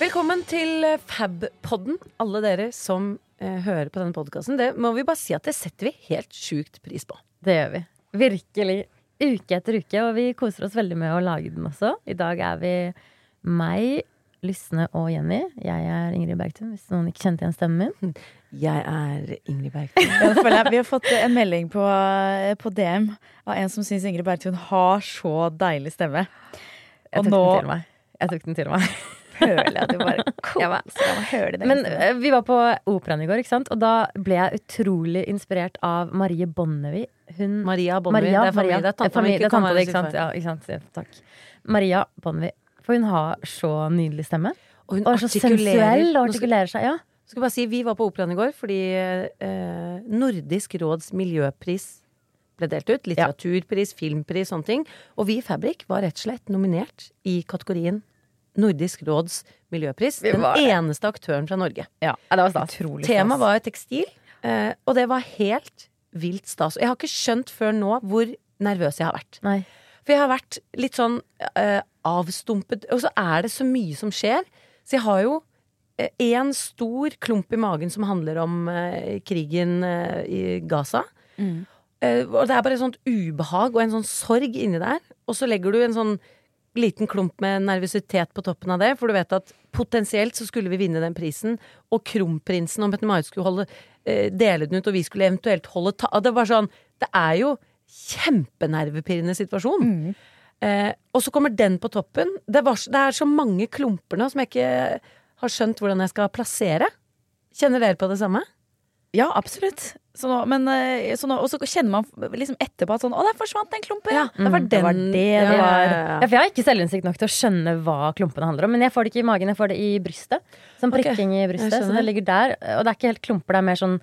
Velkommen til Fabpodden, Fab-podden, alle dere som eh, hører på denne podkasten. Det må vi bare si at det setter vi helt sjukt pris på. Det gjør vi. Virkelig. Uke etter uke, og vi koser oss veldig med å lage den også. I dag er vi meg, Lysne og Jenny. Jeg er Ingrid Bergtun, hvis noen ikke kjente igjen stemmen min. Jeg er Ingrid Bergtun. Vi har fått en melding på, på DM av en som syns Ingrid Bergtun har så deilig stemme. Jeg tok nå den til meg. Jeg tok den til meg. føler jeg at du bare koser deg. Men eh, vi var på operaen i går, ikke sant? og da ble jeg utrolig inspirert av Marie Bonnevie. Hun Maria Bonnevie. Det er familie. Det er familie, Ikke sant? Ja, ikke sant? Ja, Takk. Maria Bonnevie. For hun har så nydelig stemme. Og hun Og er så sensuell og artikulerer seg. Ja. skal bare si, Vi var på operaen i går fordi eh, Nordisk råds miljøpris ble delt ut. Litteraturpris, filmpris, sånne ting. Og vi i Fabrik var rett og slett nominert i kategorien Nordisk råds miljøpris. Den det. eneste aktøren fra Norge. ja, det var stas. Temaet var tekstil, eh, og det var helt vilt stas. Og jeg har ikke skjønt før nå hvor nervøs jeg har vært. Nei. For jeg har vært litt sånn uh, avstumpet, og så er det så mye som skjer. Så jeg har jo én stor klump i magen som handler om uh, krigen eh, i Gaza. Mm. Eh, og det er bare et sånt ubehag og en sånn sorg inni der. Og så legger du en sånn liten klump med nervøsitet på toppen av det, for du vet at potensielt så skulle vi vinne den prisen, og kronprinsen og Mette-Marit skulle holde, eh, dele den ut, og vi skulle eventuelt holde ta... Det var sånn Det er jo kjempenervepirrende situasjon. Mm. Eh, og så kommer den på toppen. Det, var, det er så mange klumper nå som jeg ikke har skjønt hvordan jeg skal plassere. Kjenner dere på det samme? Ja, absolutt. Så nå, men, eh, så nå, og så kjenner man liksom etterpå at sånn Å, der forsvant den klumpen! Ja, det var Mm, det var den- det Ja, det ja, var. ja, for jeg har ikke selvinnsikt nok til å skjønne hva klumpene handler om. Men jeg får det ikke i magen, jeg får det i brystet. Sånn prikking prikking i brystet. Så det ligger der. Og det er ikke helt klumper, det er mer sånn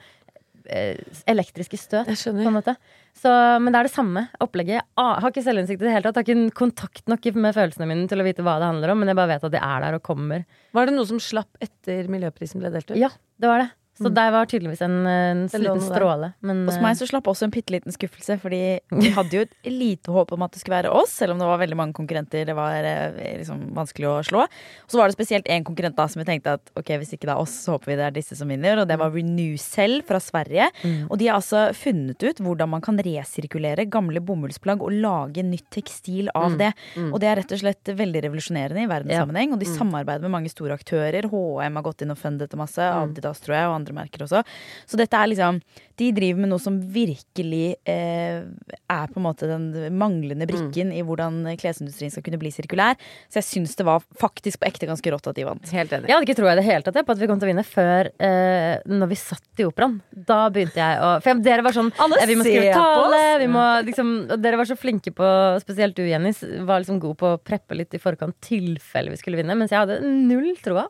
eh, elektriske støt. Jeg På en måte. Så, men det er det samme opplegget. Jeg har ikke selvinnsikt i det hele tatt. Jeg har ikke kontakt nok med følelsene mine til å vite hva det handler om, men jeg bare vet at de er der og kommer. Var det noe som slapp etter miljøprisen ble delt ut? Ja, det var det. Så der var tydeligvis en, en liten stråle. Men Hos meg så slapp også en bitte liten skuffelse, fordi vi hadde jo et lite håp om at det skulle være oss, selv om det var veldig mange konkurrenter det var eh, liksom vanskelig å slå. Og så var det spesielt én konkurrent da som vi tenkte at ok, hvis ikke det er oss, så håper vi det er disse som vinner, og det var Renewcell fra Sverige. Mm. Og de har altså funnet ut hvordan man kan resirkulere gamle bomullsplagg og lage nytt tekstil av Mm. det. Og det er rett og slett veldig revolusjonerende i verdenssammenheng, og de Mm. samarbeider med mange store aktører. HM har gått inn og fundet det masse, Adidas tror jeg, og andre merker også. Så dette er liksom De driver med noe som virkelig eh, er på en måte den manglende brikken i hvordan klesindustrien skal kunne bli sirkulær. Så jeg syns det var faktisk på ekte ganske rått at de vant. Helt enig. Jeg hadde ikke troa i det hele tatt på at vi kom til å vinne før eh, når vi satt i operaen. Da begynte jeg å For dere var sånn Alle eh, Vi må skrive tale, vi må liksom og Dere var så flinke på Spesielt du, Jenny, var liksom god på å preppe litt i forkant tilfelle vi skulle vinne, mens jeg hadde null troa.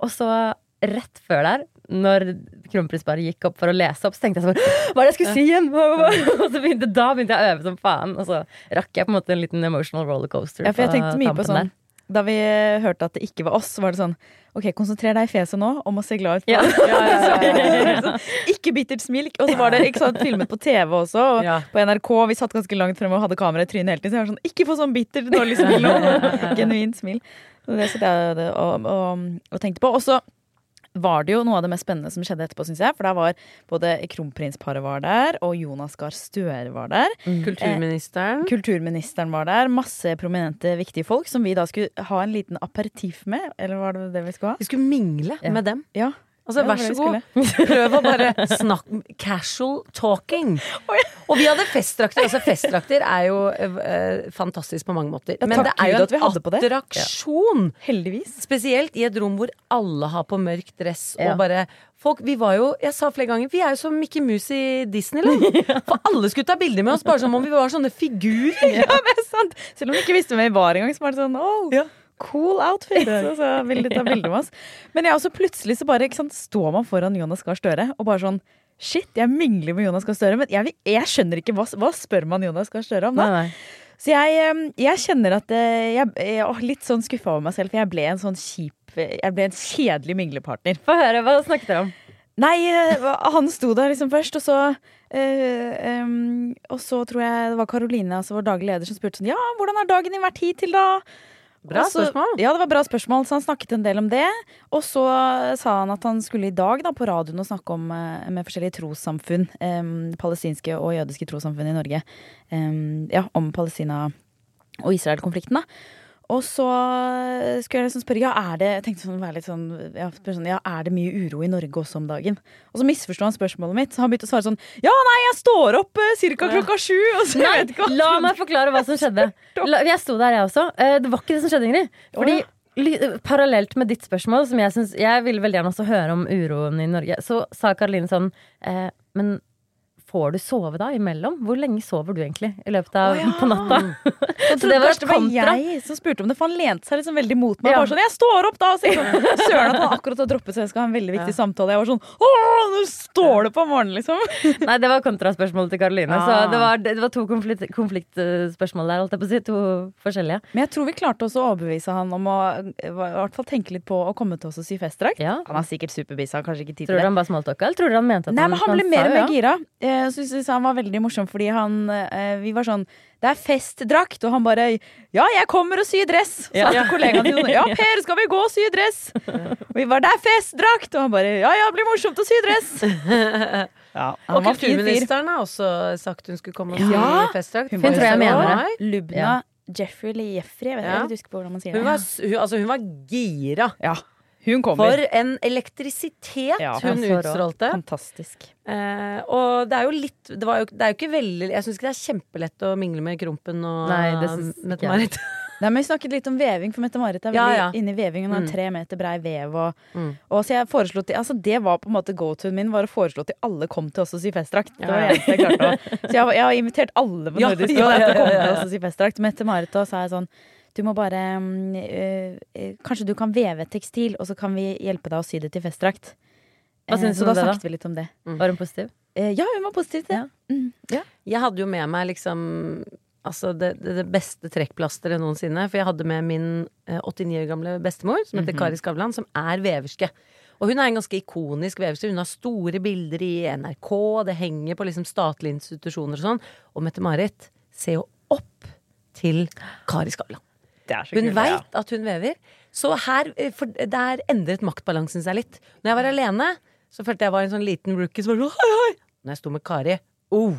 Og så rett før der, når kronprinsparet gikk opp for å lese opp, så tenkte jeg sånn Hva er det jeg skulle si igjen? Og så begynte, da begynte jeg å øve som faen, og så rakk jeg på en måte en liten emotional rollercoaster. Ja, for jeg tenkte mye på sånn sånn Da vi hørte at det ikke var oss, var det sånn Ok, konsentrer deg i fjeset nå om å se glad ut. Ja. Ja. ja, Sånn, ikke bittert smil. Og så var det ikke sant, filmet på TV også, og på NRK. Vi satt ganske langt fremme og hadde kamera i trynet hele tiden. Så jeg var sånn Ikke få sånn bittert, dårlig smil nå. Genuint smil. Det satt jeg og, og, og, og tenkte på. Og så var det jo noe av det mest spennende som skjedde etterpå, syns jeg. For da var både kronprinsparet var der, og Jonas Gahr Støre var der. Kulturministeren. Kulturministeren var der. Masse prominente, viktige folk som vi da skulle ha en liten aperitif med. Eller var det det vi skulle ha? Vi skulle mingle Ja. med dem. Ja. Altså, vær så god. Prøv å bare snakke Casual talking. Og vi hadde festdrakter. Altså, festdrakter er jo eh, fantastisk på mange måter. Men det er jo en det. attraksjon. Heldigvis. Spesielt i et rom hvor alle har på mørk dress og bare Folk, vi var jo, jeg sa flere ganger, vi er jo som Mickey Mouse i Disneyland. For alle skulle ta bilder med oss, bare som om vi var sånne figurer. Ja, er sant! Selv om vi ikke visste hvem vi var engang, så var det sånn oh, Ja. Cool outfit! Og så vil de ta bilde med oss. Men ja, også plutselig så bare sant, står man foran Jonas Gahr Støre og bare sånn Shit, jeg mingler med Jonas Gahr Støre, men jeg, jeg skjønner ikke hva, hva spør man Jonas Gahr Støre om da? Nei, nei. Så jeg, eh, jeg kjenner at eh, jeg er litt sånn skuffa over meg selv, for jeg ble en sånn kjip Jeg ble en kjedelig minglepartner. Få høre, hva snakket dere om? Nei, eh, han sto der liksom først, og så eh, um, Og så tror jeg det var Karoline, altså vår daglige leder, som spurte sånn Ja, hvordan har dagen din vært hittil, da? Bra Og så- spørsmål. Ja, det var bra spørsmål, så han snakket en del om det. Og så sa han at han skulle i dag da på radioen og snakke om eh, med forskjellige trossamfunn, Um, palestinske og jødiske trossamfunn i Norge. Um, ja, om Palestina og Israel-konflikten, da. Og så skulle jeg liksom spørre ja, er det jeg tenkte sånn, være litt sånn, ja, sånn, ja, er det mye uro i Norge også om dagen. Og så misforsto han spørsmålet mitt, så han begynte å svare sånn Ja, nei, jeg står opp uh, ca. klokka sju! Og så jeg vet ikke hva La meg forklare hva som skjedde. La, jeg sto der, jeg også. Eh, Det var ikke det som skjedde, Ingrid. Fordi li- Parallelt med ditt spørsmål, som jeg synes, Jeg vil veldig gjerne også høre om uroen i Norge, så sa Karoline sånn eh, Men får du sove da imellom? Hvor lenge sover du egentlig i løpet av oh, ja. på natta? Jeg Så det var det var jeg som spurte om det, for han lente seg liksom veldig mot meg. Ja. Bare sånn, jeg står opp da! Og sier sånn, Søren at han akkurat har droppet, så jeg skal ha en veldig viktig samtale. Jeg var sånn Åh, nå står det på morgenen, liksom! Nei, det var kontraspørsmålet til Karoline. Så Ah. det var, det var to konflikt, konfliktspørsmål der, holdt jeg på å si. To forskjellige. Men jeg tror vi klarte også å overbevise han om å i hvert fall tenke litt på å komme til oss og sy festdrakt. Ja. Han er sikkert superbisa, kanskje ikke tid til Tror du det. han bare smalltalka, eller tror du han mente at Nei, men han ble mer og mer ja. gira. Eh, Så synes han var veldig morsom fordi han eh, Vi var sånn Det er festdrakt, og han bare Ja, jeg kommer og syr dress! Sa Ja. kollegaen sin sånn Ja, Per, skal vi gå og sy dress? Og vi var Det er festdrakt! Og han bare Ja, ja, det blir morsomt å sy dress! Ja, Og kulturministeren har også sagt hun skulle komme og sy Ja. festdrakt. Hun Hun tror jeg mener det. Lubna Ja. Jeffrey eller Jeffrey, jeg vet Ja. jeg husker ikke hvordan man sier det. Hun var, hun, altså, hun var gira. ja, hun kommer. For en elektrisitet Ja. hun Ja, så rå. utstrålte. Fantastisk. Eh, og det er jo litt det, var jo, det er jo ikke veldig Jeg syns ikke det er kjempelett å mingle med Krompen og Mette-Marit. Nei, men Vi snakket litt om veving, for Mette-Marit er Ja, veldig ja. inne i veving. Hun har Mm. tre meter brei vev. Og, Mm. og så jeg foreslo til, altså Det var på en måte go-to-en min, var å foreslå til alle kom til oss og sy festdrakt. Det var Ja, det eneste jeg klarte å Så jeg, har- jeg har invitert alle på Ja, Nordisk ja, råd til å komme til oss og sy festdrakt. Mette-Marit da sa jeg sånn Du må bare mm, øh, Kanskje du kan veve tekstil, og så kan vi hjelpe deg å sy det til festdrakt. Hva Eh, syns så du om da det, da? snakket vi litt om det. Var hun positiv? Eh, ja, hun var positiv til det. Mm. Jeg hadde jo med meg liksom Altså det, det, det beste trekkplasteret noensinne. For jeg hadde med min eh, 89 år gamle bestemor, som heter Kari Skavlan, som er veverske. Og hun er en ganske ikonisk veverske. Hun har store bilder i NRK, det henger på liksom statlige institusjoner og sånn. Og Mette-Marit ser jo opp til Kari Skavlan. Hun veit ja. at hun vever. Så her, eh, for der endret maktbalansen seg litt. Når jeg var alene, så følte jeg var en sånn liten rookie som var sånn hei, hei. Når jeg sto med Kari oh,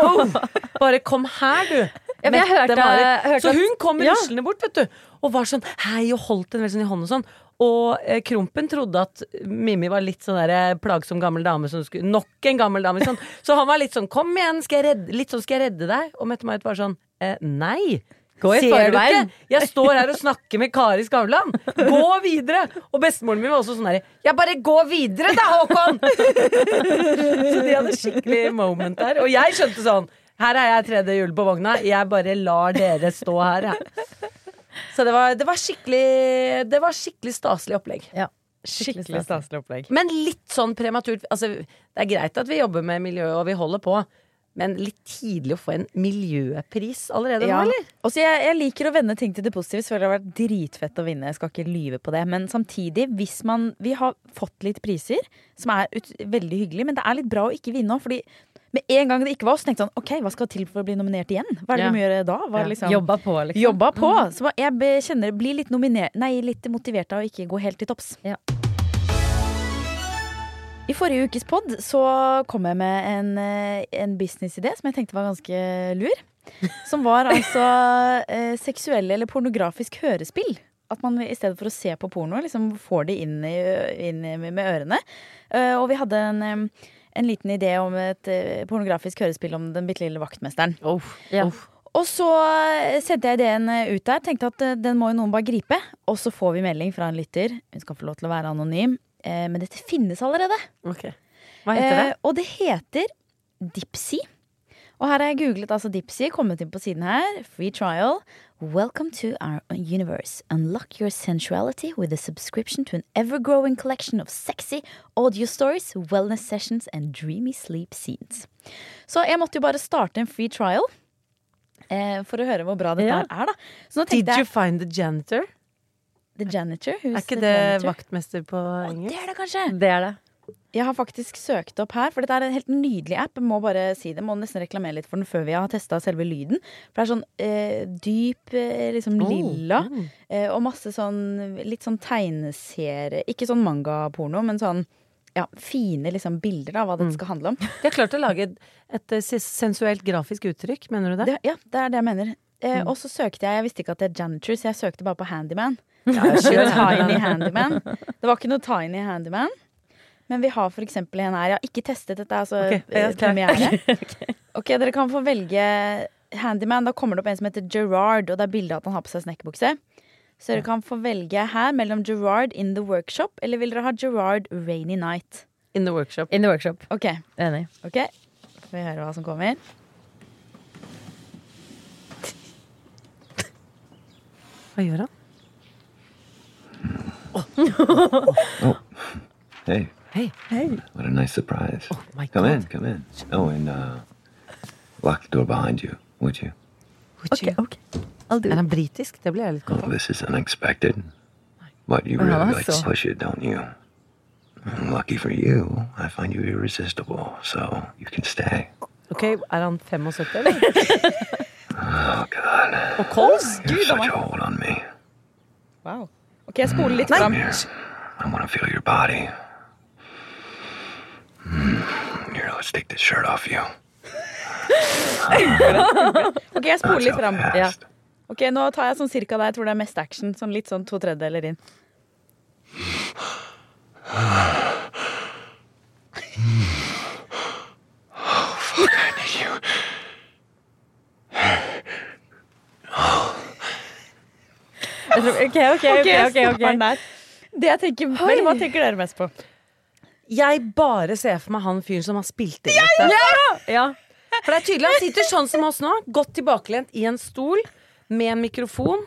oh, Bare kom her, du. Ja, jeg hørte- hørte så hun kom Ja. ruslende bort, vet du. Og var sånn hei, og holdt den vel sånn i hånden og sånn. Og eh, Krompen trodde at Mimmi var litt sånn der eh, plagsom gammel dame som skulle Nok en gammel dame. Sånn. Så han var litt sånn kom igjen, skal jeg redde, litt sånn skal jeg redde deg? Og Mette-Marit var sånn eh, nei. Gå i Ser du ikke? Jeg står her og snakker med Kari Skavlan. Gå videre! Og bestemoren min var også sånn herre Ja, bare gå videre da, Håkon! Så de hadde skikkelig moment der. Og jeg skjønte sånn Her er jeg tredje hjul på vogna. Jeg bare lar dere stå her, jeg. Så det var, det var skikkelig Det var skikkelig staselig opplegg. Ja. Skikkelig staselig opplegg. Men litt sånn prematurt. Altså, det er greit at vi jobber med miljøet, og vi holder på. Men litt tidlig å få en miljøpris allerede Ja. nå, eller? Også jeg, jeg liker å vende ting til det positive. Det har vært dritfett å vinne. Jeg skal ikke lyve på det. Men samtidig, hvis man Vi har fått litt priser, som er ut, veldig hyggelig, men det er litt bra å ikke vinne òg. Fordi med en gang det ikke var oss, tenkte sånn OK, hva skal til for å bli nominert igjen? Hva er det Ja. vi må gjøre da? Hva liksom, Jobba på, liksom. Jobba på. Så jeg kjenner blir litt nominert, Nei, litt motivert av å ikke gå helt til topps. Ja. I forrige ukes pod så kom jeg med en, eh, en businessidé som jeg tenkte var ganske lur. Som var altså eh, seksuelle eller pornografisk hørespill. At man i stedet for å se på porno, liksom får det inn, i, inn med ørene. Eh, og vi hadde en, en liten idé om et eh, pornografisk hørespill om den bitte lille vaktmesteren. Ja. Og så eh, sendte jeg ideen eh, ut der. Tenkte at eh, den må jo noen bare gripe. Og så får vi melding fra en lytter. Hun skal få lov til å være anonym. Eh, men dette finnes allerede. Ok. Hva heter det? Eh, og det heter Dipsy. Og her har jeg googlet altså Dipsy, kommet inn på siden her. Free trial. Welcome to our universe. Unlock your sensuality with a subscription to an ever-growing collection of sexy audio stories, wellness sessions and dreamy sleep scenes. Så jeg måtte jo bare starte en free trial. Eh, for å høre hvor bra dette Ja. er, da. Did tenkte you jeg find the janitor? The Janitor. Er ikke det janitor? vaktmester på Å, engelsk? Det er det kanskje. Det er det. Jeg har faktisk søkt opp her, for dette er en helt nydelig app. Jeg må bare si det, må nesten reklamere litt for den før vi har testa selve lyden. For det er sånn eh, dyp, eh, liksom Oh, lilla, mm. eh, og masse sånn litt sånn tegneserie Ikke sånn mangaporno, men sånn ja, fine liksom bilder av hva Mm. det skal handle om. De har klart å lage et, et sensuelt grafisk uttrykk, mener du det? Det, ja, det er det jeg mener. Eh, Mm. Og så søkte jeg, jeg visste ikke at det er janitor, så jeg søkte bare på handyman. Ja, tiny handyman. Det var ikke noe tiny handyman. Men vi har eksempel en her. Jeg har ikke testet dette, altså Ok, jeg er Okay, okay. Ok, dere kan få velge handyman. Da kommer det opp en som heter Gerard, og det er bilde av at han har på seg snekkerbukse. Så dere kan få velge her mellom Gerard in the workshop, eller vil dere ha Gerard rainy night? In the workshop. In the workshop. Ok, Enig. ok. Får vi høre hva som kommer. Hva gjør han? Hey, Hei. what a nice surprise. Oh my come God. in, come in. Oh, and uh, lock the door behind you, would you? Would you- I'll do Er han britisk? Det blir jeg litt Oh, this is unexpected. But you Oh, really ja, like to push it, don't you? And lucky for you, I find you irresistible, so you can stay. Ok, Er han 75, eller? Oh, God. Og kols? You're such a hold on me. Wow. Ok, jeg spoler litt fram. Here, I want to feel your body. Mm, Here, let's take this shirt off you. Ok, jeg spoler litt fram. Ja. Ok, nå tar jeg sånn cirka der jeg tror det er mest action. Sånn litt sånn to tredjedeler inn. Ok, ok, ok. Ok. Det jeg tenker, eller Hva tenker dere mest på? Jeg bare ser for meg han fyren som har spilt inn dette. Ja. For det er tydelig Han sitter sånn som oss nå, godt tilbakelent i en stol med en mikrofon.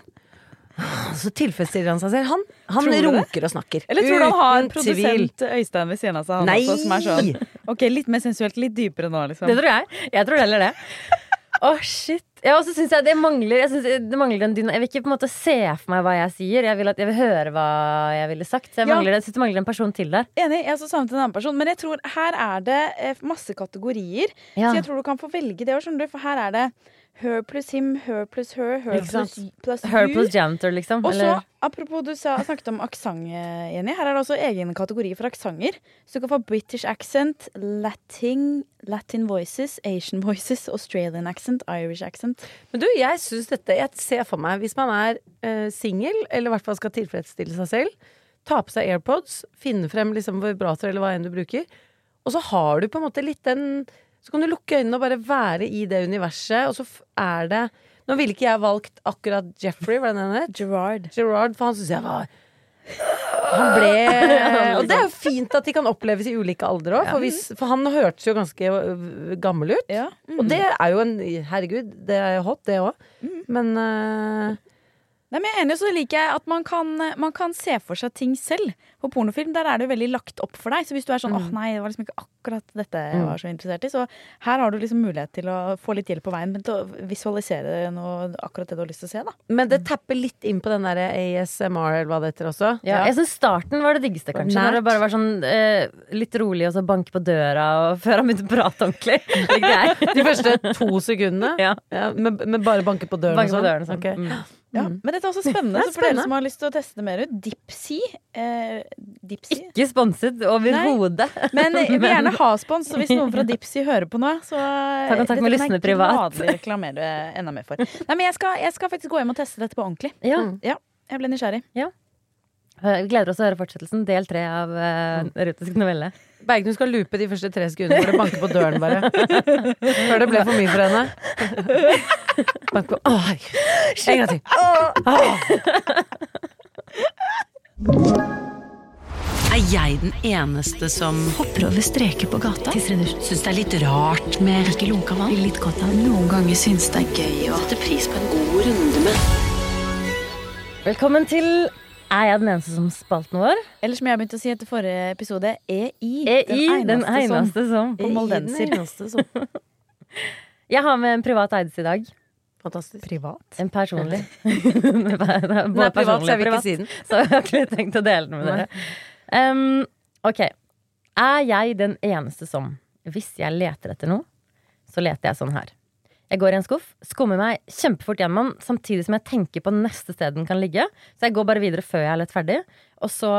Så tilfredsstiller han seg selv. Han, han runker det? og snakker. Eller tror du han har en produsent Øystein ved siden av seg? Han Nei! også, som er sånn, ok, Litt mer sensuelt, litt dypere nå, liksom. Det tror jeg. Jeg tror heller det. Å, shit. Ja, og så syns jeg det mangler Jeg, synes det mangler en dyna jeg vil ikke på en måte se for meg hva jeg sier. Jeg vil, at, jeg vil høre hva jeg ville sagt. Så jeg, Ja. mangler, jeg synes det mangler en person til der. Enig, jeg så sammen savnet en annen person. Men jeg tror her er det eh, masse kategorier. Ja. Så jeg tror du kan få velge det òg, skjønner du. For her er det her pluss him, her pluss her, her pluss plus Her pluss janitor, liksom. Og så, apropos du sa, snakket om aksent, eh, Jenny. Her er det også egen kategori for aksenter. Så du kan få British accent, Latin, Latin voices, Asian voices, Australian accent, Irish accent. Men du, jeg synes dette Jeg ser for meg, hvis man er uh, singel, eller i hvert fall skal tilfredsstille seg selv, ta på seg AirPods, finne frem liksom vibrator eller hva enn du bruker, og så har du på en måte litt den Så kan du lukke øynene og bare være i det universet, og så er det Nå ville ikke jeg valgt akkurat Jeffrey, hva det het? Gerard. Gerard, for han syns jeg var Han ble Og det er jo fint at de kan oppleves i ulike aldre òg, for, for han hørtes jo ganske øh, gammel ut. Ja. Og det er jo en Herregud, det er hot, det òg. Men øh, Nei, men jeg er enig, så liker jeg at man kan, man kan se for seg ting selv. På pornofilm der er det jo veldig lagt opp for deg. Så hvis du er sånn åh nei, det var liksom ikke akkurat dette jeg var så interessert i, så her har du liksom mulighet til å få litt hjelp på veien men til å visualisere noe, akkurat det du har lyst til å se. da. Men det tapper litt inn på den der ASMR, eller hva det heter også. ja, jeg synes starten var det diggeste, kanskje. Nært. Når det bare var sånn eh, litt rolig, og så banke på døra, og før han begynte å prate ordentlig. De første to sekundene. Ja. Ja, med, med bare banke på døren Banke på og sånn. døren og sånn. Ok. Mm. Ja, Men dette er også spennende, så for dere som har lyst til å teste det mer ut, Dipsy. Eh, Dipsy. Ikke sponset overhodet. Men jeg vil gjerne ha spons, så hvis noen fra Dipsy hører på nå, så Ta kontakt med lystne privat. reklamere enda mer for. Nei, men jeg skal, jeg skal faktisk gå hjem og teste dette på ordentlig. Ja. Ja, jeg ble nysgjerrig. Vi gleder oss til å høre fortsettelsen. Del tre av uh, Rutisk novelle. Bergljot skal loope de første tre sekundene hvor det banker på døren, bare. Før det ble for mye for henne. Bank på Å, herregud. En gang til. Hei, Er jeg den eneste som Hopper over streker på gata. syns det er litt rart med Ikke lunka vann. Litt godt av Noen ganger syns det er gøy å sette pris på en god runde med Velkommen til Er jeg den eneste som spalten vår? Eller som jeg begynte å si etter forrige episode, EI. EI, den den eneste som. På moldenser. Den eneste som- Jeg har med en privat eides i dag. Fantastisk. Privat. En personlig. Det er både er privat, så personlig jeg og vil ikke privat. si. Så jeg har ikke tenkt å dele den med dere. Um, ok. Er jeg den eneste som, hvis jeg leter etter noe, så leter jeg sånn her. Jeg går i en skuff, skummer meg kjempefort gjennom den, samtidig som jeg tenker på neste sted den kan ligge. Så jeg går bare videre før jeg er lett ferdig. Og så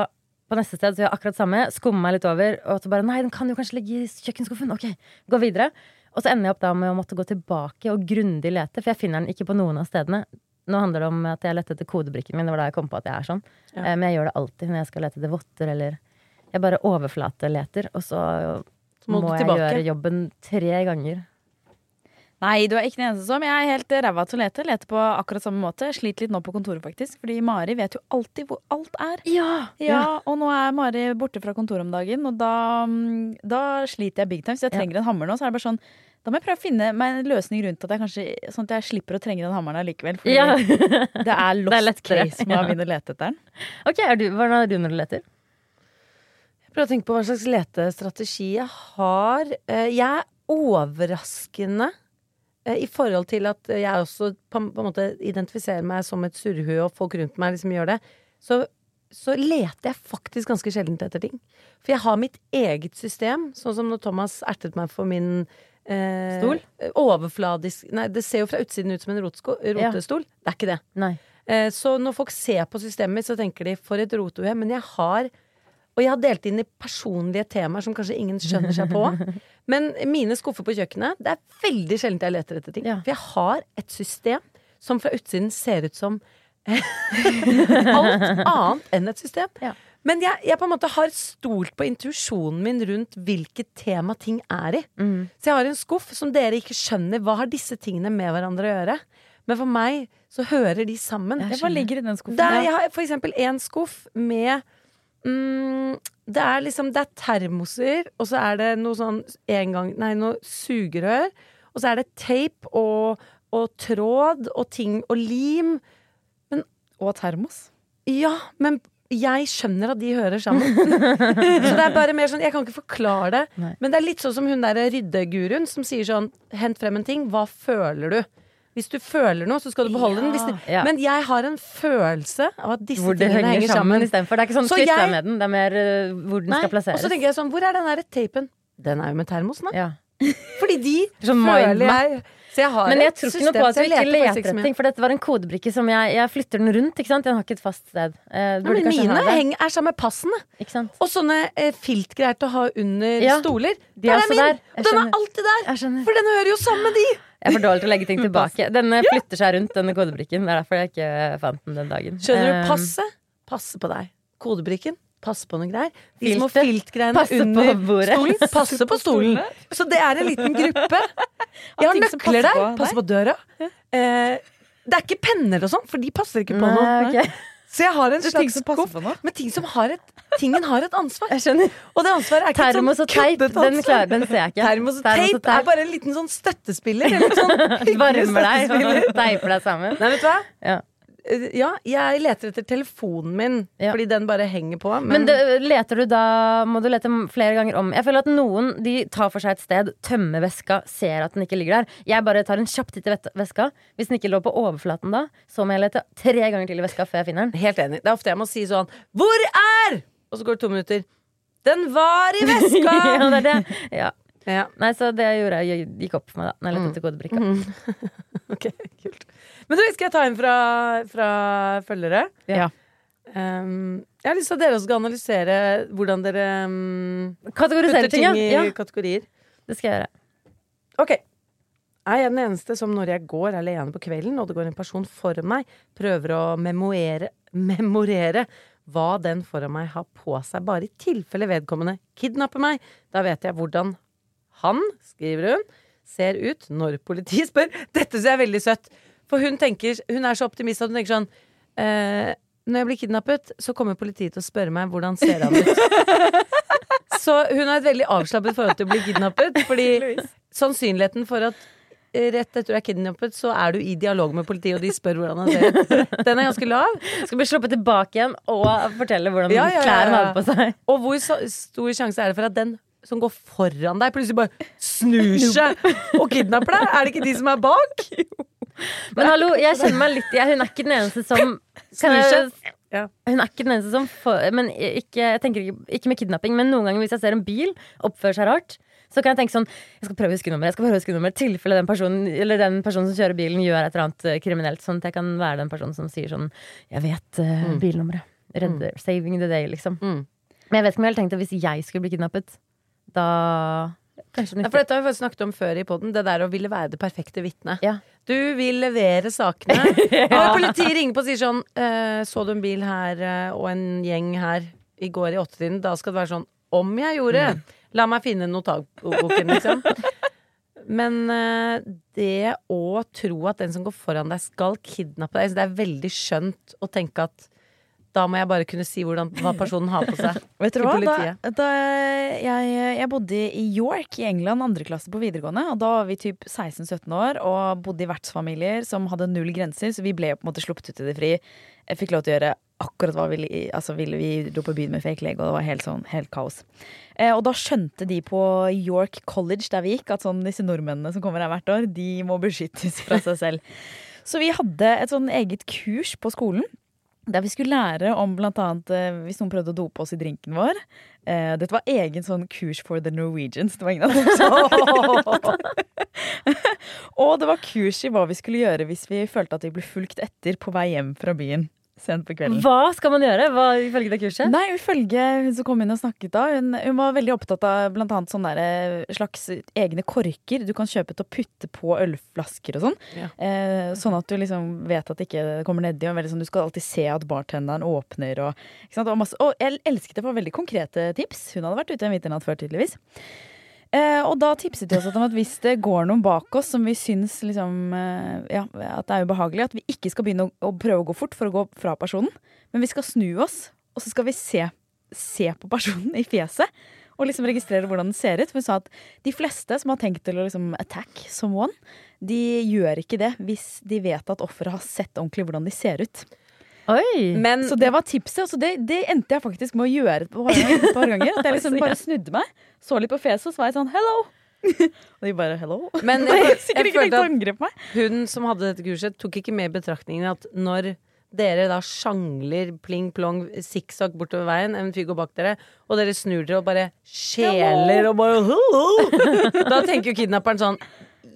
på neste sted så gjør jeg akkurat samme, skummer meg litt over, og så bare nei, den kan jo kanskje ligge i kjøkkenskuffen. Ok, gå videre. Og så ender jeg opp da med å måtte gå tilbake og grundig lete, for jeg finner den ikke på noen av stedene. Nå handler det om at jeg lette etter kodebrikken min. Det var da jeg kom på at jeg er sånn. Ja. Eh, Men jeg gjør det alltid når jeg skal lete etter votter, eller Jeg bare overflateleter, og så, Så må må, jeg gjøre jobben tre ganger. Nei, du er ikke den eneste som. Jeg er helt ræva til å lete. Leter på akkurat samme måte. Sliter litt nå på kontoret, faktisk. Fordi Mari vet jo alltid hvor alt er. Ja! Ja, Og nå er Mari borte fra kontoret om dagen, og da, mm, da sliter jeg big time. Så jeg Ja. trenger en hammer nå. Så er det bare sånn Da må jeg prøve å finne meg en løsning rundt at jeg kanskje Sånn at jeg slipper å trenge den hammeren allikevel. For Ja. det er lost Det er case med å begynne å lete etter den. ok, er du, Hvordan er du når du leter? Jeg prøver å tenke på hva slags letestrategi jeg har. Eh, Jeg er overraskende i forhold til at jeg også på en måte identifiserer meg som et surrehue, og folk rundt meg liksom gjør det. Så, så leter jeg faktisk ganske sjelden etter ting. For jeg har mitt eget system, sånn som når Thomas ertet meg for min eh, Stol? Overfladisk Nei, det ser jo fra utsiden ut som en rotsko, rotestol. Det er ikke det. Eh, Så når folk ser på systemet mitt, så tenker de 'for et rotehue'. Men jeg har Og jeg har delt inn i personlige temaer som kanskje ingen skjønner seg på. Men mine skuffer på kjøkkenet, det er veldig sjelden jeg leter etter ting. Ja. For jeg har et system som fra utsiden ser ut som alt annet enn et system. Ja. Men jeg, jeg på en måte har stolt på intuisjonen min rundt hvilket tema ting er i. Mm. Så jeg har en skuff som dere ikke skjønner. Hva har disse tingene med hverandre å gjøre? Men for meg så hører de sammen. Hva ligger i den skuffen? Der jeg har for eksempel en skuff med mm, Det er liksom Det er termoser, og så er det noe sånn en gang, Nei, noe sugerør. Og så er det tape og, og tråd og ting og lim. Og termos. Ja, men jeg skjønner at de hører sammen. så det er bare mer sånn Jeg kan ikke forklare det. Nei. Men det er litt sånn som hun der ryddeguruen som sier sånn Hent frem en ting. Hva føler du? Hvis du føler noe, så skal du beholde den. Hvis det, Ja. Men jeg har en følelse av at disse tingene henger sammen istedenfor. Det er ikke sånn Så jeg- med den, det er mer uh, hvor den Nei. skal Og plasseres. så tenker jeg sånn Hvor er den derre tapen? Den er jo med termosen, da. ja. Fordi de Sånn føler jeg Så jeg har Men jeg tror ikke noe på at du ikke leter etter ting, for dette var en kodebrikke som jeg, jeg flytter den rundt. ikke sant? Den har ikke et fast sted. Eh, Ja, men mine ha det. heng, er sammen med passene. Og sånne eh, filtgreier til å ha under Ja, stoler. de Der er er min! der. Og den er alltid der! For den hører jo sammen med de! Jeg er for dårlig til å legge ting tilbake. Denne flytter seg rundt, denne kodebrikken. Det er derfor jeg ikke fant den den dagen. Skjønner du? Eh, Passe. Passe på deg. Kodebrikken. Passe på noen greier. De små filtgreiene på under bordet. stolen. Passe på stolen. Så det er en liten gruppe. Jeg har nøkler der. på Passe på døra. Eh, det er ikke penner og sånn, for de passer ikke på noe. Så jeg har en slags skuff på med ting som har et Tingen har et ansvar. Jeg skjønner. Og det ansvaret er ikke Termos sånn og teip, den, klarer, den ser jeg ikke. Termos og teip er bare en liten sånn støttespiller. Eller sånn Varmer deg og teiper deg sammen. Nei, vet du hva? Ja. Eh, Ja, jeg leter etter telefonen min, Ja. fordi den bare henger på. Men, Men det, leter du da Må du lete flere ganger om? Jeg føler at noen de tar for seg et sted, tømmer veska, ser at den ikke ligger der. Jeg bare tar en kjapp titt i veska. Hvis den ikke lå på overflaten da, så må jeg lete tre ganger til i veska før jeg finner den. helt enig. Det er ofte jeg må si sånn Hvor er? Og så går det to minutter. Den var i veska! ja, det er det. Ja. ja. Nei, så det jeg gjorde jeg, gikk opp for meg da Når jeg lette etter kodebrikka. Ok, kult. Men du, skal jeg ta en fra, fra følgere? Ja. Um, jeg har lyst til at dere også skal analysere hvordan dere um, Kategorisere putter ting, ting ja. i ja. kategorier. Det skal jeg gjøre. Ok. Er jeg den eneste som når jeg går alene på kvelden, og det går en person foran meg, prøver å memorere, memorere hva den foran meg har på seg, bare i tilfelle vedkommende kidnapper meg? Da vet jeg hvordan han, skriver hun, ser ut når politiet spør. Dette ser jeg veldig søtt. For hun tenker, hun er så optimist at hun tenker sånn eh, når jeg blir kidnappet, så kommer politiet til å spørre meg hvordan ser han ut. så hun har et veldig avslappet forhold til å bli kidnappet, fordi sannsynligheten for at eh, rett etter du er kidnappet, så er du i dialog med politiet, og de spør hvordan han ser ut. Den er ganske lav. Skal bli sluppet tilbake igjen og fortelle hvordan Ja, ja, ja, klær han har på seg. Og hvor stor sjanse er det for at den som går foran deg, plutselig bare snur seg og kidnapper deg? Er det ikke de som er bak? Men hallo, jeg kjenner meg litt jeg, Hun er ikke den eneste som kan jeg. Ja. Hun er ikke den eneste som får, Men ikke, jeg tenker ikke, ikke med kidnapping, men noen ganger hvis jeg ser en bil oppføre seg rart, så kan jeg tenke sånn Jeg skal prøve å huske nummeret. Jeg skal prøve å huske nummeret tilfelle den personen Eller den personen som kjører bilen, gjør et eller annet eh, kriminelt. Sånn at jeg kan være den personen som sier sånn Jeg vet eh, bilnummeret. Redder. Saving the day, liksom. Mm. Men jeg vet ikke om jeg hadde tenkt at hvis jeg skulle bli kidnappet, da Ja, for dette har vi faktisk snakket om før i poden, det der å ville være det perfekte vitnet. Ja. Du vil levere sakene. Og politiet ringer på og sier sånn eh, Så du en bil her eh, og en gjeng her i går i åttetiden? Da skal det være sånn Om jeg gjorde! La meg finne notatboken, liksom. Men eh, det å tro at den som går foran deg, skal kidnappe deg, det er veldig skjønt å tenke at da må jeg bare kunne si hvordan, hva personen har på seg. Vet du hva? Da, da jeg, jeg bodde i York i England, andre klasse på videregående. Og da var vi typ 16-17 år og bodde i vertsfamilier som hadde null grenser. Så vi ble på en måte sluppet ut i det fri. Jeg fikk lov til å gjøre akkurat hva vi altså, ville. Vi dro på byen med fake leg, og det var helt sånn helt kaos. Eh, og da skjønte de på York College der vi gikk, at sånn disse nordmennene som kommer her hvert år, de må beskyttes fra seg selv. Så vi hadde et sånn eget kurs på skolen der vi skulle lære om annet eh, hvis noen prøvde å dope oss i drinken vår. Uh, dette var egen sånn kurs for the Norwegians. Det var ingen av dem som Og det var kurs i hva vi skulle gjøre hvis vi følte at vi ble fulgt etter på vei hjem fra byen sent på kvelden. Hva skal man gjøre hva, ifølge det kurset? Nei, ifølge hun som kom inn og snakket da, hun, hun var veldig opptatt av blant annet sånne eh, slags egne korker du kan kjøpe til å putte på ølflasker og sånn. Ja. Eh, sånn at du liksom vet at det ikke kommer nedi. Og veldig sånn, du skal alltid se at bartenderen åpner og, og, masse, og jeg elsket det for veldig konkrete tips. Hun hadde vært ute en vinternatt før, tydeligvis. Eh, og da tipset de oss om at hvis det går noen bak oss som vi syns liksom, eh, ja, at det er ubehagelig, at vi ikke skal begynne å, å prøve å gå fort for å gå fra personen, men vi skal snu oss, og så skal vi se, se på personen i fjeset. Og liksom registrere hvordan den ser ut. Hun sa at de fleste som har tenkt til å liksom attack someone, de gjør ikke det hvis de vet at offeret har sett ordentlig hvordan de ser ut. Oi! Men Så det var tipset, så det, det endte jeg faktisk med å gjøre. Et par ganger at jeg liksom bare snudde meg, så litt på fjeset, og så var jeg sånn hello. og de bare hello. Men jeg jeg, jeg følte at hun som hadde dette kurset, tok ikke med i betraktningen at når dere da sjangler pling-plong sikksakk bortover veien, en fyr går bak dere, og dere snur dere og bare skjeler og bare «Hello!» Da tenker jo kidnapperen sånn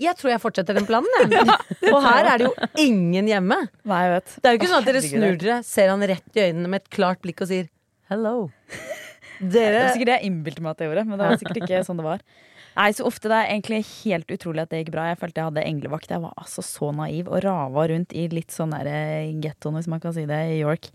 Jeg tror jeg fortsetter den planen, jeg. Og her er det jo ingen hjemme. Nei, jeg vet. Det er jo ikke sånn at dere snur dere, ser han rett i øynene med et klart blikk og sier hello. Det Dere var sikkert det jeg innbilte meg at jeg gjorde, men det var sikkert ikke sånn det var. Nei, så ofte Det er egentlig helt utrolig at det gikk bra. Jeg følte jeg hadde englevakt. Jeg var altså så naiv og rava rundt i litt sånn der gettoen, hvis man kan si det, i York.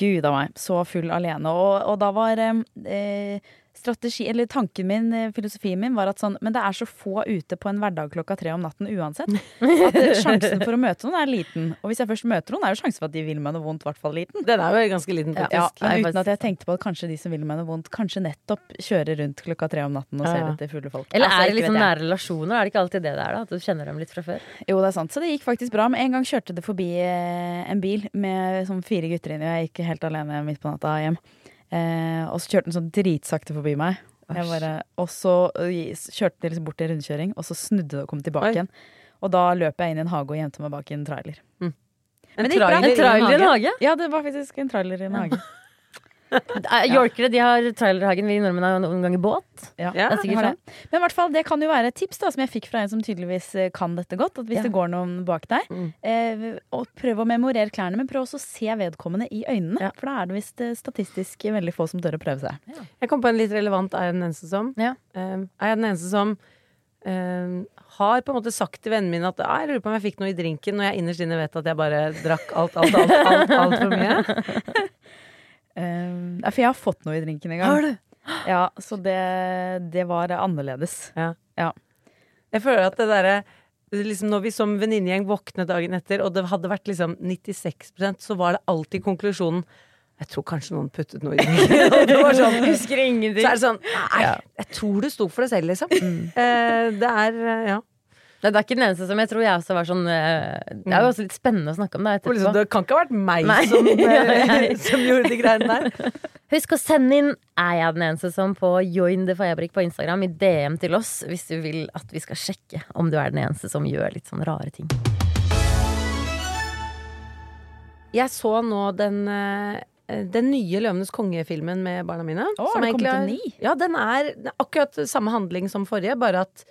Gud a meg. Så full alene. Og, og da var eh, strategi, eller tanken min, eh, filosofien min, var at sånn Men det er så få ute på en hverdag klokka tre om natten uansett. At sjansen for å møte noen er liten. Og hvis jeg først møter noen, er jo sjansen for at de vil meg noe vondt, i hvert fall liten. Den er jo ganske liten, Ja, faktisk. men uten at jeg tenkte på at kanskje de som vil meg noe vondt, kanskje nettopp kjører rundt klokka tre om natten og ser Ja. etter fulle folk. Eller Altså, er det liksom nære relasjoner? Er det ikke alltid det det er? da? At du kjenner dem litt fra før? Jo, det er sant. Så det gikk faktisk bra. Men en gang kjørte det forbi eh, en bil med sånn fire gutter inni, og jeg gikk helt alene midt på natta hjem. Eh, og så kjørte den sånn dritsakte forbi meg. Jeg bare, og så eh, kjørte de liksom bort til rundkjøring, og så snudde det og kom tilbake Oi. igjen. Og da løp jeg inn i en hage og gjemte meg bak i en trailer. En gikk bra. trailer, En trailer i en hage? Ja, det var faktisk en trailer i en hage. Eh, Yorkere de har trailerhagen. Vi nordmenn har noen ganger båt. Ja, Ja, det er sikkert sånn. det. Men i hvert fall, det kan jo være et tips da, som jeg fikk fra en som tydeligvis eh, kan dette godt. At hvis Ja. det går noen bak deg, Mm. eh, prøv å memorere klærne, men prøv også å se vedkommende i øynene. For da er det visst eh, statistisk veldig få som tør å prøve seg. Jeg kom på en litt relevant Er jeg den eneste som? Ja. Um, er jeg den eneste som Uh, har på en måte sagt til vennene mine at ah, jeg lurer på om jeg fikk noe i drinken, når jeg innerst inne vet at jeg bare drakk alt, alt, alt, alt, alt for mye? Ja, for jeg har fått noe i drinken en gang. Har du? Ja, så det, det var annerledes. Jeg føler at det derre liksom, når vi som venninnegjeng våknet dagen etter, og det hadde vært liksom 96% så var det alltid konklusjonen Jeg tror kanskje noen puttet noe i drinken. Det var sånn, Husker ingenting. så er det sånn Nei, jeg tror du sto for det selv, liksom. Eh, det er eh, Ja. Nei, det er ikke den eneste som jeg tror jeg også var sånn eh, Det er jo også litt spennende å snakke om det etterpå. liksom, det kan ikke ha vært meg som, eh, som gjorde de greiene der. Husk å sende inn Er jeg den eneste som på Join the Fabrikk på Instagram i DM til oss hvis du vil at vi skal sjekke om du er den eneste som gjør litt sånn rare ting. Jeg så nå den, eh, den nye Løvenes konge-filmen med barna mine. Å, som egentlig? Ja, den er er akkurat samme handling som forrige, bare at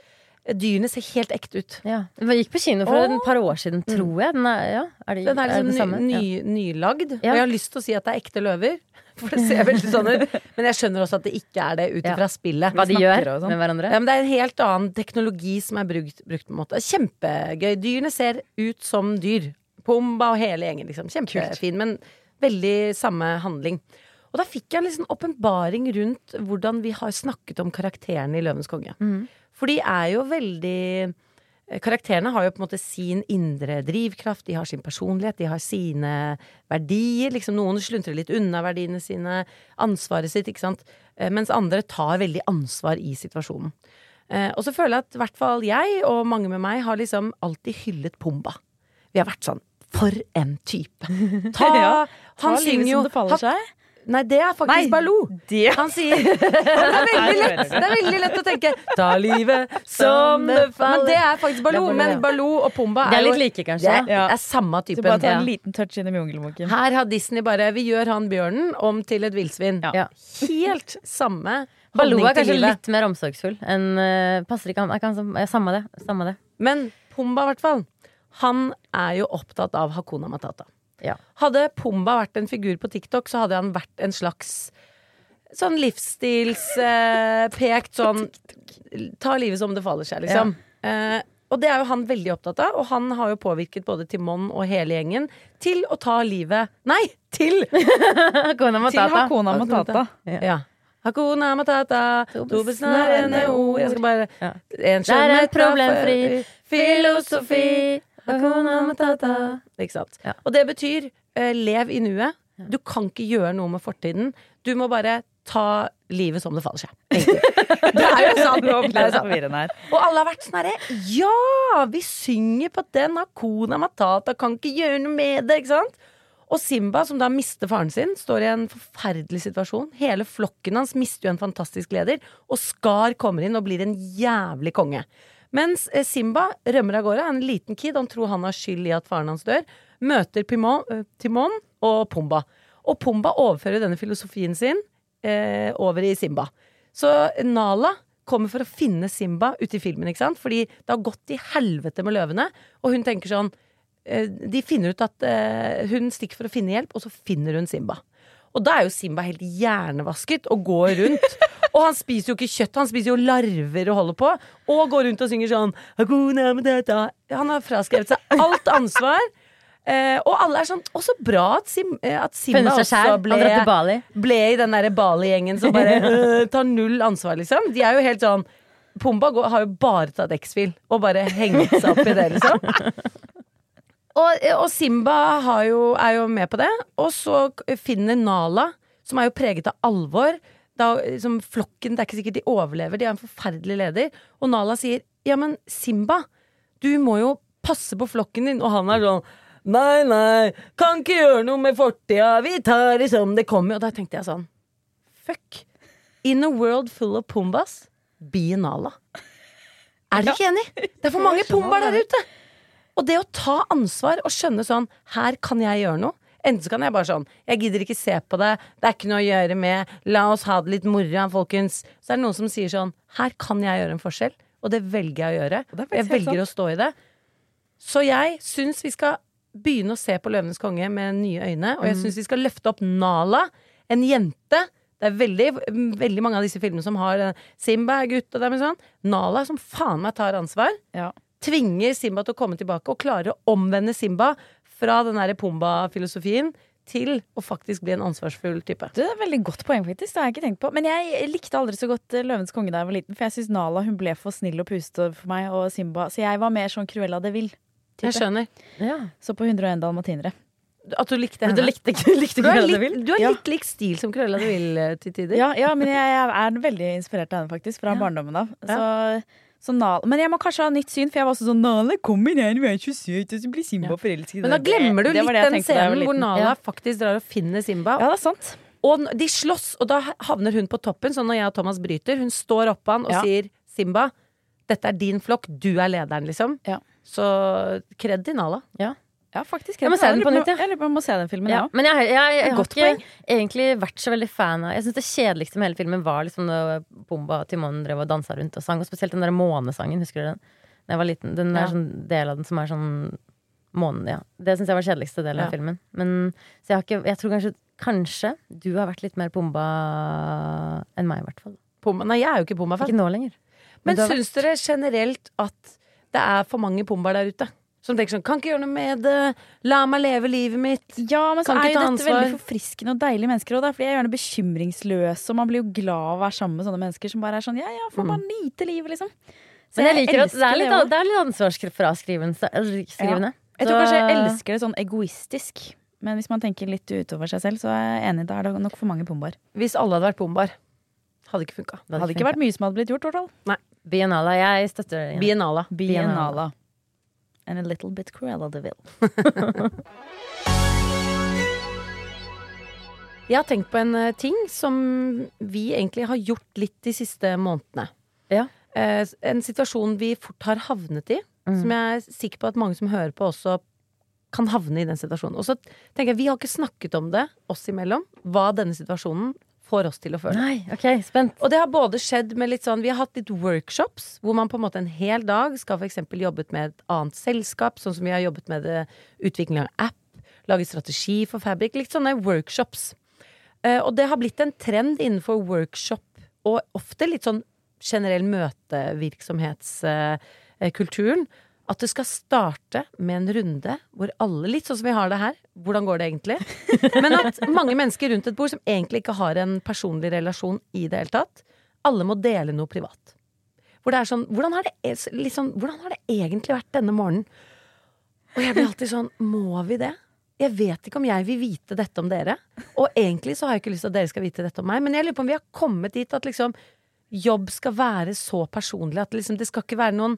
dyrene ser helt ekte ut. Ja. Den gikk på kino for et par år siden, tror jeg. Den er, ja, er, de, Den er det liksom samme? ny, Ja. ny, nylagd. Og jeg har lyst til å si at det er ekte løver. For det ser veldig sånn ut. Men jeg skjønner også at det ikke er det ut ifra spillet. Hva de gjør sånn. med hverandre. Ja, men det er en helt annen teknologi som er brukt, brukt på en måte. Kjempegøy. Dyrene ser ut som dyr. Pumba og hele gjengen, liksom. Kjempefin, men veldig samme handling. Og da fikk jeg en liksom åpenbaring rundt hvordan vi har snakket om karakterene i Løvens konge. For de er jo veldig Karakterene har jo på en måte sin indre drivkraft, de har sin personlighet, de har sine verdier. Liksom Noen sluntrer litt unna verdiene sine, ansvaret sitt, ikke sant. Eh, Mens andre tar veldig ansvar i situasjonen. Eh, og så føler jeg at i hvert fall jeg, og mange med meg, har liksom alltid hyllet Pumba. Vi har vært sånn For en type! Ta, Ja, Han Ta synger jo som det faller seg. Nei, det er faktisk Nei, Baloo. det- Han sier det, er veldig lett, det er veldig lett å tenke Ta livet som det faller. Men det er faktisk Baloo. Baloo, Men. Baloo og Pumba er er litt like, kanskje. Det er, er samme Så bare ta en liten touch inn i Jungelboken. Her har Disney bare Vi gjør han bjørnen om til et villsvin. Ja. Helt samme Baloo er kanskje litt mer omsorgsfull enn uh, Passer ikke han er kanskje, ja, Samme det. Samme det. Men Pumba, i hvert fall. Han er jo opptatt av Hakuna Matata. Ja. Hadde Pumba vært en figur på TikTok, så hadde han vært en slags sånn livsstilspekt sånn Ta livet som det faller seg, liksom. Eh, og det er jo han veldig opptatt av, og han har jo påvirket både Timon og hele gjengen til å ta livet Nei! Til! Hakuna Til Matata. Hakuna Matata. Ja. Hakuna Matata, to besnærende ord Jeg skal bare Ja. En Det er problemfri filosofi Hakuna Matata. Ikke sant? Ja. Og det betyr uh, lev i nuet. Du kan ikke gjøre noe med fortiden. Du må bare ta livet som det faller seg. Det er jo sant. Det er sant. Og alle har vært sånn herre Ja! Vi synger på den Hakuna Matata, kan ikke gjøre noe med det, ikke sant? Og Simba, som da mister faren sin, står i en forferdelig situasjon. Hele flokken hans mister jo en fantastisk leder, og Skar kommer inn og blir en jævlig konge. Mens eh, Simba rømmer av gårde, er en liten kid, han tror han har skyld i at faren hans dør, møter Pimon, eh, Timon og Pumba. Og Pumba overfører denne filosofien sin eh, over i Simba. Så Nala kommer for å finne Simba ute i filmen, ikke sant? Fordi det har gått til helvete med løvene, og hun tenker sånn eh, De finner ut at eh, hun stikker for å finne hjelp, og så finner hun Simba. Og da er jo Simba helt hjernevasket og går rundt. Og han spiser jo ikke kjøtt, han spiser jo larver og holder på. Og går rundt og synger sånn Han har fraskrevet seg alt ansvar. Eh, og alle er sånn Å, så bra at, Sim, eh, at Simba også ble, ble i den derre Bali-gjengen som bare øh, tar null ansvar, liksom. De er jo helt sånn Pumba har jo bare tatt X-Fil og bare hengt seg opp i det, liksom. Og, og Simba har jo, er jo med på det. Og så finner Nala, som er jo preget av alvor da, liksom, Flokken, det er ikke sikkert de overlever, de har en forferdelig leder. Og Nala sier ja, men Simba, du må jo passe på flokken din. Og han er sånn nei, nei, kan ikke gjøre noe med fortida, vi tar det som det kommer. Og da tenkte jeg sånn fuck. In a world full of pumbas, be Nala. Er dere ikke enig? Det er for mange pumbaer der ute. Og det å ta ansvar og skjønne sånn Her kan jeg gjøre noe. Enten så kan jeg bare sånn Jeg gidder ikke se på det. Det er ikke noe å gjøre med. La oss ha det litt moro, folkens. Så er det noen som sier sånn Her kan jeg gjøre en forskjell. Og det velger jeg å gjøre. Jeg velger velger å stå i det. Så jeg syns vi skal begynne å se på Løvenes konge med nye øyne. Og jeg Mm. syns vi skal løfte opp Nala, en jente. Det er veldig, veldig mange av disse filmene som har eh, Simba er gutt og det er sånn. Nala som faen meg tar ansvar Ja. Tvinger Simba til å komme tilbake og klarer å omvende Simba fra den derre Pumba-filosofien til å faktisk bli en ansvarsfull type. Det er et veldig godt poeng, faktisk. Det har jeg ikke tenkt på. Men jeg likte aldri så godt eh, Løvens konge da jeg var liten, for jeg syns Nala hun ble for snill og pusete for meg, og Simba Så jeg var mer sånn Cruella de Vil. Jeg skjønner. Ja. Så på 101 dalmatinere. At du likte henne. du likte, ikke- likte Du er de litt, Vil? du er Ja. litt lik stil som Cruella de Vil eh, til tider. Ja, ja, men jeg, jeg er veldig inspirert av henne, faktisk. Fra barndommen av. Så, så Nala, men jeg må kanskje ha nytt syn, for jeg var også sånn Nala, kom inn her, du er så søt, og så blir Simba forelsket. Men da glemmer du Det litt det den scenen hvor. Nala Ja. faktisk drar og finner Simba. Ja, det er sant. Og de slåss, og da havner hun på toppen. Så når jeg og Thomas bryter, hun står oppå han og Ja. sier 'Simba, dette er din flokk, du er lederen', liksom. Ja. Så kred til Nala. Ja, faktisk. Jeg må se den på nytt, ja. Jeg lurer på om jeg må se den filmen, Ja, men jeg, jeg, jeg, jeg har ikke poeng. egentlig vært så veldig fan av Jeg syns det kjedeligste med hele filmen var liksom når Bomba og Timon drev og dansa rundt og sang. Og spesielt den der månesangen, husker du den? Da jeg var liten. Den Ja. er sånn del av den som er sånn månen, ja. Det syns jeg var kjedeligste delen Ja. av filmen. Men så jeg har ikke Jeg tror kanskje Kanskje du har vært litt mer bomba enn meg, i hvert fall. Pumba. Nei, jeg er jo ikke bomba-fan. Ikke nå lenger. Men Men syns dere generelt at det er for mange Pumbaer der ute? Som tenker sånn 'Kan ikke gjøre noe med det. La meg leve livet mitt'. Ja, men så Kan ikke er jo ta dette ansvar. veldig forfriskende og deilige mennesker. òg, da, fordi jeg er gjerne bekymringsløs, og man blir jo glad av å være sammen med sånne mennesker som bare er sånn ja, ja, får bare nyte livet, liksom. Så Men jeg liker at det er litt, også. det er litt ansvarsfraskrivende. skrivende. Jeg tror kanskje jeg elsker det sånn egoistisk. Men hvis man tenker litt utover seg selv, så er jeg enig. Da er det nok for mange pumbaer. Hvis alle hadde vært Pumbaer, hadde ikke funka. Det hadde ikke vært mye som hadde blitt gjort, i hvert fall. Biennale. Jeg støtter det. Biennala. Biennala. And a little bit Cruella de Ville. Jeg har tenkt på en eh, ting som vi egentlig har gjort litt de siste månedene. Ja. Eh, en situasjon vi fort har havnet i, som jeg er sikker på at mange som hører på, også kan havne i den situasjonen. Og så tenker jeg, Vi har ikke snakket om det oss imellom, hva denne situasjonen får oss til å føle. Nei, ok, spent. Og det har både skjedd med litt sånn Vi har hatt litt workshops hvor man på en måte en hel dag skal eksempel jobbet med et annet selskap, sånn som vi har jobbet med det, utvikling av app, lage strategi for Fabrik. Litt sånne workshops. Eh, og det har blitt en trend innenfor workshop, og ofte litt sånn generell møtevirksomhetskulturen, at det skal starte med en runde hvor alle, litt sånn som vi har det her, hvordan går det egentlig? Men at mange mennesker rundt et bord som egentlig ikke har en personlig relasjon i det hele tatt, alle må dele noe privat. Hvor det er sånn Hvordan har det, liksom, hvordan har det egentlig vært denne morgenen? Og jeg blir alltid sånn Må vi det? Jeg vet ikke om jeg vil vite dette om dere. Og egentlig så har jeg ikke lyst til at dere skal vite dette om meg, men jeg lurer på om vi har kommet dit at liksom jobb skal være så personlig at liksom, det skal ikke være noen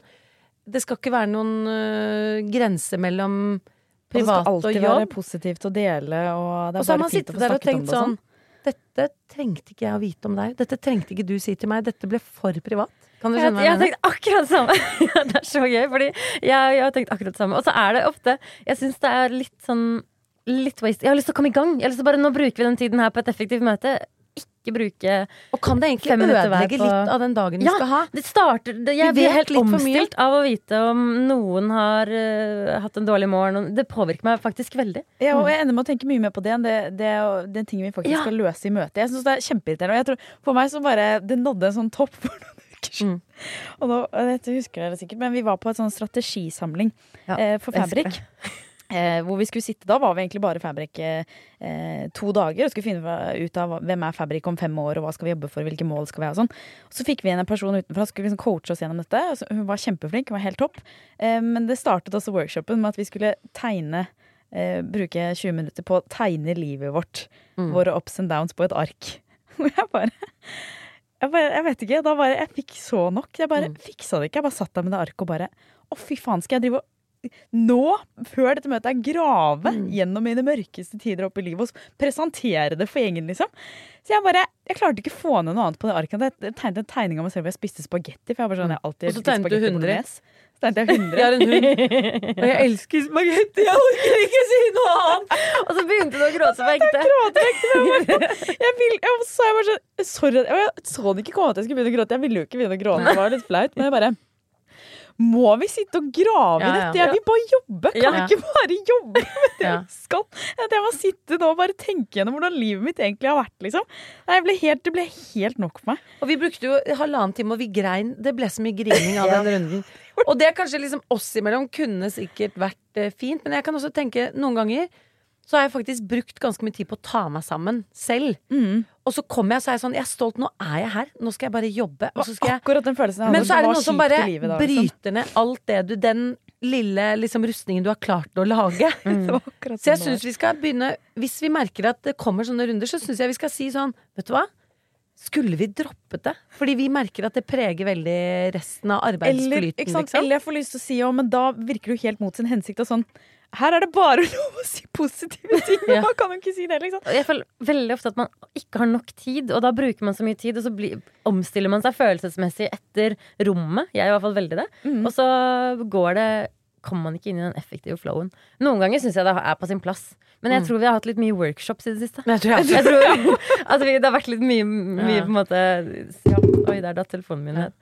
Det skal ikke være noen uh, grense mellom Og jobb. det skal alltid være positivt å dele, og det er så har bare man fint å sittet om der og så har man tenkt der og sånn sånn. Dette trengte ikke jeg å vite om deg. Dette trengte ikke du si til meg. Dette ble for privat. Kan du Jeg, hva jeg har jeg har tenkt akkurat det samme. Ja, det er så gøy, fordi jeg, jeg har tenkt akkurat det samme. Og så er det ofte Jeg syns det er litt sånn Litt waste. Jeg har lyst til å komme i gang. Jeg har lyst til å bare, Nå bruker vi den tiden her på et effektivt møte. Ikke bruke Og kan det egentlig ødelegge på- litt av den dagen vi Ja, skal ha? Det starter det, Jeg blir helt omstilt av å vite om noen har uh, hatt en dårlig morgen. Det påvirker meg faktisk veldig. Ja, og jeg ender med å tenke mye mer på det enn det, det, den tingen vi faktisk Ja. skal løse i møtet. Jeg synes det er kjempeirriterende. Og jeg tror, for meg så bare Det nådde en sånn topp for noen uker siden. Og nå, dette husker dere sikkert, men vi var på en sånn strategisamling Ja, eh, for Fabrik. Eh, hvor vi skulle sitte, Da var vi egentlig bare Fabrik eh, eh, to dager og skulle finne ut av hvem er Fabrik om fem år, og hva skal vi jobbe for, hvilke mål skal vi ha. og sånn. Og så fikk vi igjen en person utenfra som skulle liksom coache oss gjennom dette. Og så, hun var kjempeflink, hun var helt topp. Eh, men det startet også workshopen med at vi skulle tegne eh, bruke 20 minutter på å tegne livet vårt. Våre ups and downs på et ark. Og jeg bare jeg, bare, jeg vet ikke, da bare, jeg fikk så nok. Jeg bare fiksa det ikke. Jeg bare satt der med det arket og bare Å, fy faen, skal jeg drive og nå, før dette møtet, er grave gjennom mine mørkeste tider oppe i livet og presentere det for gjengen, liksom. Så jeg bare, jeg klarte ikke å få ned noe annet på det arket. Jeg tegnet en tegning av meg selv hvor jeg spiste spagetti. For jeg var sånn, jeg alltid Og så tegnet du spagetti 100. Så tegnet jeg 100. Jeg har en hund, og jeg elsker spagetti. Jeg orker ikke si noe annet! Og så begynte du å gråte på ekte. Jeg, vil, jeg, så jeg bare sånn, sorry, jeg så det ikke komme at jeg skulle begynne å gråte. Jeg ville jo ikke begynne å gråte, det var litt flaut. Men jeg bare Må vi sitte og grave i Ja, ja. dette? Jeg vil bare jobbe! Kan vi ikke bare jobbe med det vi skal? At jeg må sitte nå og bare tenke gjennom hvordan livet mitt egentlig har vært, liksom. Nei, ble helt, det ble helt nok for meg. Og vi brukte jo halvannen time, og vi grein. Det ble så mye grining av den runden. Og det kanskje liksom oss imellom kunne sikkert vært eh, fint, men jeg kan også tenke noen ganger så har jeg faktisk brukt ganske mye tid på å ta meg sammen selv. Mm. Og så kommer jeg og så er jeg sånn Jeg er stolt, nå er jeg her. Nå skal jeg bare jobbe. Så jeg Akkurat den følelsen jeg. Men så er det noe noen som bare livet da, liksom. bryter ned alt det du Den lille liksom, rustningen du har klart å lage. Mm. Så jeg syns vi skal begynne Hvis vi merker at det kommer sånne runder, så syns jeg vi skal si sånn Vet du hva? Skulle vi droppet det? Fordi vi merker at det preger veldig resten av Eller, arbeidsflyten. sant? liksom. Eller jeg får lyst til å si ja, men da virker det jo helt mot sin hensikt. Og sånn, her er det bare lov å si positive ting! Ja. Man kan jo ikke si det, liksom. Jeg føler veldig ofte at man ikke har nok tid, og da bruker man så mye tid, og så blir, omstiller man seg følelsesmessig etter rommet. Jeg er i hvert fall veldig det. Mm. Og så går det Kommer man ikke inn i den effektive flowen. Noen ganger syns jeg det er på sin plass. Men jeg tror vi har hatt litt mye workshops i det siste. Jeg tror jeg Jeg tror at vi, det har vært litt mye, mye Ja. på en måte ja. Oi, der datt telefonen min ned.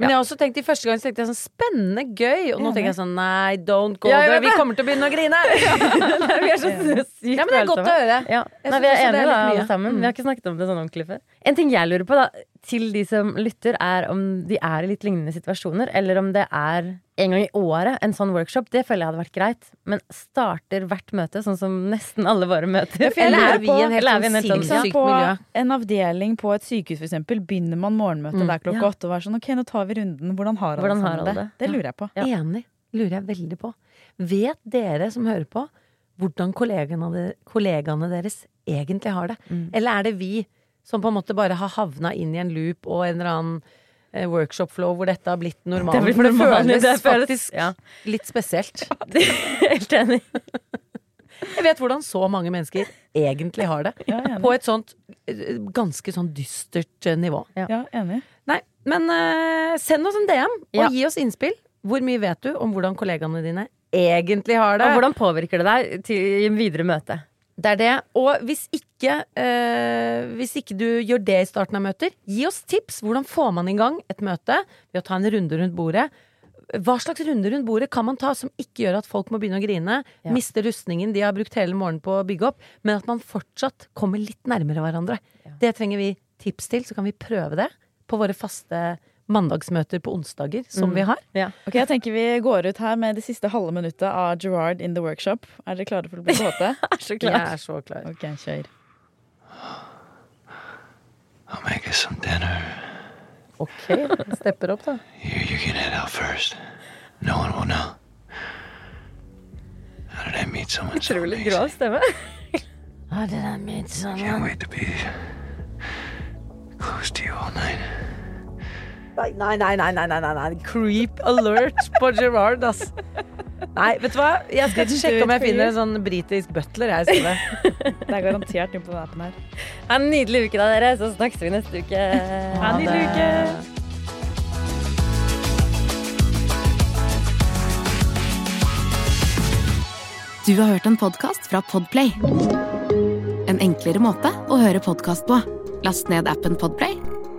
Men jeg har også tenkt i første gang så tenkte jeg sånn spennende, gøy. Og nå tenker jeg sånn nei, don't go Ja, there. Vi kommer til å begynne å grine. vi er så sykt Ja, men det er godt å høre. Ja. Nei, vi er enige da, alle sammen. Vi har ikke snakket om det sånn ordentlig før. En ting jeg lurer på da, til de som lytter, er om de er i litt lignende situasjoner, eller om det er en gang i året en sånn workshop. Det føler jeg hadde vært greit. Men starter hvert møte, sånn som nesten alle våre møter. Ja, Eller er vi på- en helt eller er vi en sånn helt sånn- sinnssykt på en avdeling på et sykehus, for eksempel, begynner man morgenmøtet Mm. der klokka Ja. åtte og er sånn ok, nå tar vi runden. Hvordan har alle Hvordan har alle det? det? Det lurer jeg på. Ja. Enig. Lurer jeg veldig på. Vet dere som hører på, hvordan kollegaene, kollegaene deres egentlig har det? Mm. Eller er det vi som på en måte bare har havna inn i en loop og en eller annen eh, workshop-flow hvor dette har blitt normalen? Det blitt For det normalen, føles det faktisk ja. litt spesielt. Helt enig. Jeg vet hvordan så mange mennesker egentlig har det. Ja. På et sånt eh, ganske sånn dystert eh, nivå. Ja, enig. Nei, men uh, send oss en DM, og Ja. gi oss innspill. Hvor mye vet du om hvordan kollegaene dine egentlig har det? Og hvordan påvirker det deg til, videre møte? Det er det. Og hvis ikke, eh, hvis ikke du gjør det i starten av møter, gi oss tips. Hvordan får man i gang et møte ved å ta en runde rundt bordet? Hva slags runde rundt bordet kan man ta som ikke gjør at folk må begynne å grine, Ja. miste rustningen de har brukt hele morgenen på å bygge opp, men at man fortsatt kommer litt nærmere hverandre? Ja. Det trenger vi tips til, så kan vi prøve det på våre faste mandagsmøter på onsdager, som Mm. vi har. Ok, Jeg tenker vi går ut her med det siste halve minuttet av Gerard in the workshop. Er dere klare for å bli kåte? Er så Jeg er så klar. Ok, kjør. I'll make us some dinner. Ok, stepper opp, da. You, you can head out first. No one will know. How did I meet someone so Utrolig I meet someone? Can't wait to be close to you all night. Nei, nei, nei, nei, nei, nei, nei. Creep alert på Gerard, ass. Nei, vet du hva? Jeg skal ikke sjekke om jeg finner en sånn britisk butler. Jeg, i stedet. Det er garantert noe på den appen her. Ha en nydelig uke da, dere. Så snakkes vi neste uke. Ha en nydelig uke! Du har hørt en podkast fra Podplay. En enklere måte å høre podkast på. Last ned appen Podplay,